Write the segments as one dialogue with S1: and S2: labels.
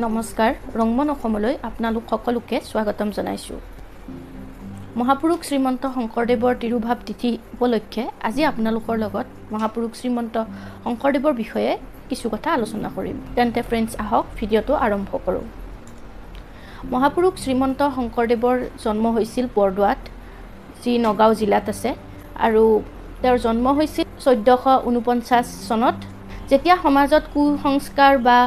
S1: নমস্কাৰ ৰংমন অসমলৈ আপোনালোক সকলোকে স্বাগতম জনাইছোঁ। মহাপুৰুষ শ্ৰীমন্ত শংকৰদেৱৰ তিৰুভাৱ তিথি উপলক্ষে আজি আপোনালোকৰ লগত মহাপুৰুষ শ্ৰীমন্ত শংকৰদেৱৰ বিষয়ে কিছু কথা আলোচনা কৰিম। তেন্তে ফ্ৰেণ্ডছ আহক ভিডিঅ'টো আৰম্ভ কৰোঁ। মহাপুৰুষ শ্ৰীমন্ত শংকৰদেৱৰ জন্ম হৈছিল বৰদোৱাত যি নগাঁও জিলাত আছে আৰু তেওঁৰ জন্ম হৈছিল চৈধ্যশ ঊনপঞ্চাছ চনত যেতিয়া সমাজত কুসংস্কাৰ বা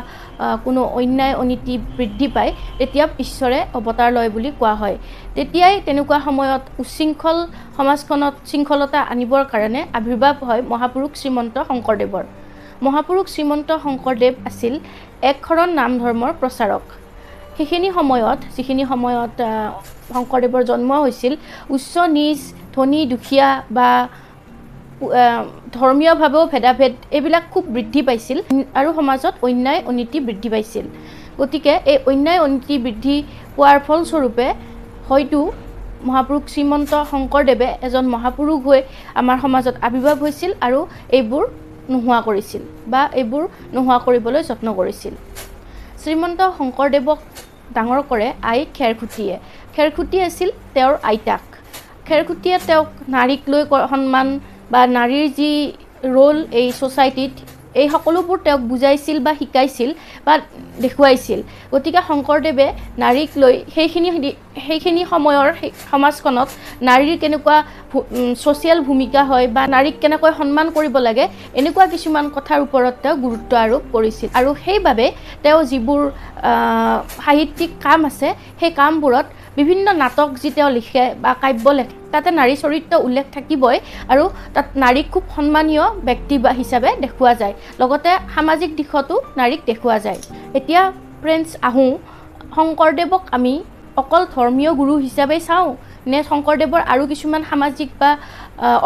S1: কোনো অন্যায় অনীতি বৃদ্ধি পায় তেতিয়া ঈশ্বৰে অৱতাৰ লয় বুলি কোৱা হয়। তেতিয়াই তেনেকুৱা সময়ত উশৃংখল সমাজখনত শৃংখলতা আনিবৰ কাৰণে আৱিৰ্ভাৱ হয় মহাপুৰুষ শ্ৰীমন্ত শংকৰদেৱৰ। মহাপুৰুষ শ্ৰীমন্ত শংকৰদেৱ আছিল একশৰণ নাম ধৰ্মৰ প্ৰচাৰক। সেইখিনি সময়ত যিখিনি সময়ত শংকৰদেৱৰ জন্ম হৈছিল উচ্চ নিজ ধনী দুখীয়া বা ধৰ্মীয়ভাৱেও ভেদাভেদ এইবিলাক খুব বৃদ্ধি পাইছিল আৰু সমাজত অন্যায় অনীতি বৃদ্ধি পাইছিল। গতিকে এই অন্যায় অনীতি বৃদ্ধি পোৱাৰ ফলস্বৰূপে হয়তো মহাপুৰুষ শ্ৰীমন্ত শংকৰদেৱে এজন মহাপুৰুষ হৈ আমাৰ সমাজত আৱিৰ্ভাৱ হৈছিল আৰু এইবোৰ নোহোৱা কৰিছিল বা এইবোৰ নোহোৱা কৰিবলৈ যত্ন কৰিছিল। শ্ৰীমন্ত শংকৰদেৱক ডাঙৰ কৰে আই খেৰখুটিয়ে খেৰখুটি আছিল তেওঁৰ আইতাক। খেৰখুটিয়ে তেওঁক নাৰীক লৈ সন্মান বা নাৰীৰ যি ৰোল এই ছ'চাইটিত এই সকলোবোৰ তেওঁক বুজাইছিল বা শিকাইছিল বা দেখুৱাইছিল। গতিকে শংকৰদেৱে নাৰীক লৈ সেইখিনি সেইখিনি সময়ৰ সমাজখনত নাৰীৰ কেনেকুৱা ছ'চিয়েল ভূমিকা হয় বা নাৰীক কেনেকৈ সন্মান কৰিব লাগে এনেকুৱা কিছুমান কথাৰ ওপৰত তেওঁ গুৰুত্ব আৰোপ কৰিছিল। আৰু সেইবাবে তেওঁ যিবোৰ সাহিত্যিক কাম আছে সেই কামবোৰত বিভিন্ন নাটক যি তেওঁ লিখে বা কাব্য লেখে তাতে নাৰী চৰিত্ৰ উল্লেখ থাকিবই আৰু তাত নাৰীক খুব সন্মানীয় ব্যক্তি হিচাপে দেখুওৱা যায়। লগতে সামাজিক দিশতো নাৰীক দেখুওৱা যায়। এতিয়া ফ্ৰেণ্ডছ আহোঁ শংকৰদেৱক আমি অকল ধৰ্মীয় গুৰু হিচাপে চাওঁ নে শংকৰদেৱৰ আৰু কিছুমান সামাজিক বা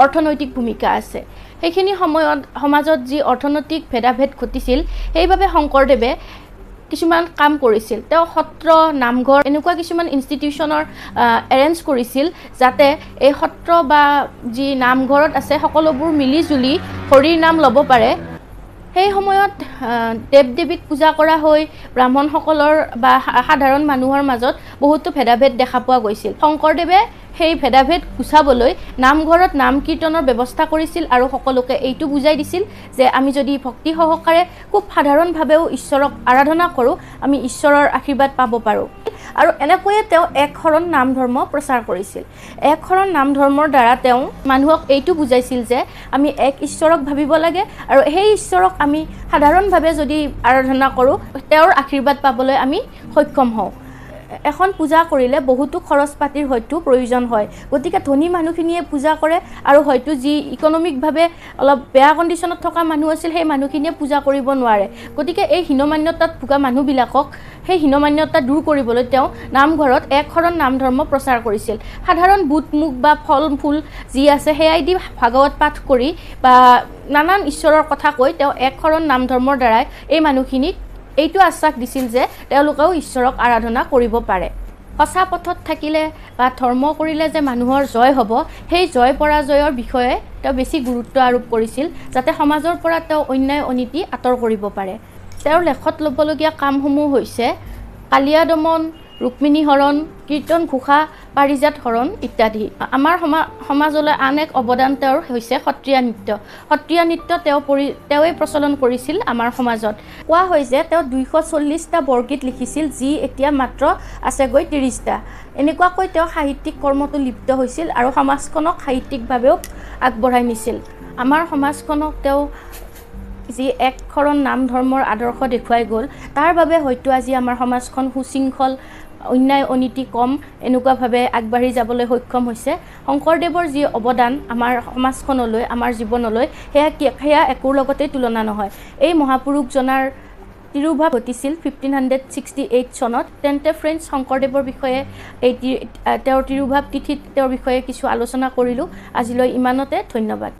S1: অৰ্থনৈতিক ভূমিকা আছে? সেইখিনি সময়ত সমাজত যি অৰ্থনৈতিক ভেদাভেদ ঘটিছিল সেইবাবে শংকৰদেৱে কিছুমান কাম কৰিছিল। তেওঁ সত্ৰ নামঘৰ এনেকুৱা কিছুমান ইনষ্টিটিউশ্যনৰ এৰেঞ্জ কৰিছিল যাতে এই সত্ৰ বা যি নামঘৰত আছে সকলোবোৰ মিলি জুলি হৰিৰ নাম ল'ব পাৰে। সেই সময়ত দেৱ দেৱীক পূজা কৰা হৈ ব্ৰাহ্মণসকলৰ বা সাধাৰণ মানুহৰ মাজত বহুতো ভেদাভেদ দেখা পোৱা গৈছিল। শংকৰদেৱে সেই ভেদাভেদ গুচাবলৈ নামঘৰত নাম কীৰ্তনৰ ব্যৱস্থা কৰিছিল আৰু সকলোকে এইটো বুজাই দিছিল যে আমি যদি ভক্তি সহকাৰে খুব সাধাৰণভাৱেও ঈশ্বৰক আৰাধনা কৰোঁ আমি ঈশ্বৰৰ আশীৰ্বাদ পাব পাৰোঁ। আৰু এনেকৈয়ে তেওঁ এক শৰণ নাম ধৰ্ম প্ৰচাৰ কৰিছিল। এক শৰণ নাম ধৰ্মৰ দ্বাৰা তেওঁ মানুহক এইটো বুজাইছিল যে আমি এক ঈশ্বৰক ভাবিব লাগে আৰু সেই ঈশ্বৰক আমি সাধাৰণভাৱে যদি আৰাধনা কৰোঁ তেওঁৰ আশীৰ্বাদ পাবলৈ আমি সক্ষম হওঁ। এখন পূজা কৰিলে বহুতো খৰচ পাতিৰ হয়তো প্ৰয়োজন হয়। গতিকে ধনী মানুহখিনিয়ে পূজা কৰে আৰু হয়তো যি ইকনমিকভাৱে অলপ বেয়া কণ্ডিশ্যনত থকা মানুহ আছিল সেই মানুহখিনিয়ে পূজা কৰিব নোৱাৰে। গতিকে এই হীনমান্যতাত ভোগা মানুহবিলাকক সেই হীনমান্যতা দূৰ কৰিবলৈ তেওঁ নামঘৰত এক শৰণ নাম ধৰ্ম প্ৰচাৰ কৰিছিল। সাধাৰণ বুট মুখ বা ফল ফুল যি আছে সেয়াই দি ভাগৱত পাঠ কৰি বা নানান ঈশ্বৰৰ কথা কৈ তেওঁ এক শৰণ নাম ধৰ্মৰ দ্বাৰাই এই মানুহখিনিক এইটো আশ্বাস দিছিল যে তেওঁলোকেও ঈশ্বৰক আৰাধনা কৰিব পাৰে। সঁচা পথত থাকিলে বা ধৰ্ম কৰিলে যে মানুহৰ জয় হ'ব সেই জয় পৰাজয়ৰ বিষয়ে তেওঁ বেছি গুৰুত্ব আৰোপ কৰিছিল যাতে সমাজৰ পৰা তেওঁ অন্যায় অনীতি আঁতৰ কৰিব পাৰে। তেওঁৰ লেখত ল'বলগীয়া কামসমূহ হৈছে কালিয়া দমন ৰুক্মিণী হৰণ কীৰ্তন ঘোষা পাৰিজাত হৰণ ইত্যাদি। আমাৰ সমা সমাজলৈ আন এক অৱদান তেওঁৰ হৈছে সত্ৰীয়া নৃত্য। সত্ৰীয়া নৃত্য তেওঁ পৰি তেওঁৱে প্ৰচলন কৰিছিল আমাৰ সমাজত। কোৱা হয় যে তেওঁ দুইশ চল্লিছটা বৰগীত লিখিছিল যি এতিয়া মাত্ৰ আছেগৈ ত্ৰিছটা এনেকুৱাকৈ তেওঁ সাহিত্যিক কৰ্মটো লিপ্ত হৈছিল আৰু সমাজখনক সাহিত্যিকভাৱেও আগবঢ়াই নিছিল। আমাৰ সমাজখনক তেওঁ যি একশৰণ নাম ধৰ্মৰ আদৰ্শ দেখুৱাই গ'ল তাৰ বাবে হয়তো আজি আমাৰ সমাজখন সুশৃংখল অন্যায় অনীতি কম এনেকুৱাভাৱে আগবাঢ়ি যাবলৈ সক্ষম হৈছে। শংকৰদেৱৰ যি অৱদান আমাৰ সমাজখনলৈ আমাৰ জীৱনলৈ সেয়া সেয়া একোৰ লগতেই তুলনা নহয়। এই মহাপুৰুষজনাৰ তিৰুভাৱ ঘটিছিল ফিফটিন হাণ্ড্ৰেড ছিক্সটি এইট চনত। তেন্তে ফ্ৰেণ্ডছ শংকৰদেৱৰ বিষয়ে এই তেওঁৰ তিৰুভাৱ তিথিত তেওঁৰ বিষয়ে কিছু আলোচনা কৰিলোঁ। আজিলৈ ইমানতে ধন্যবাদ।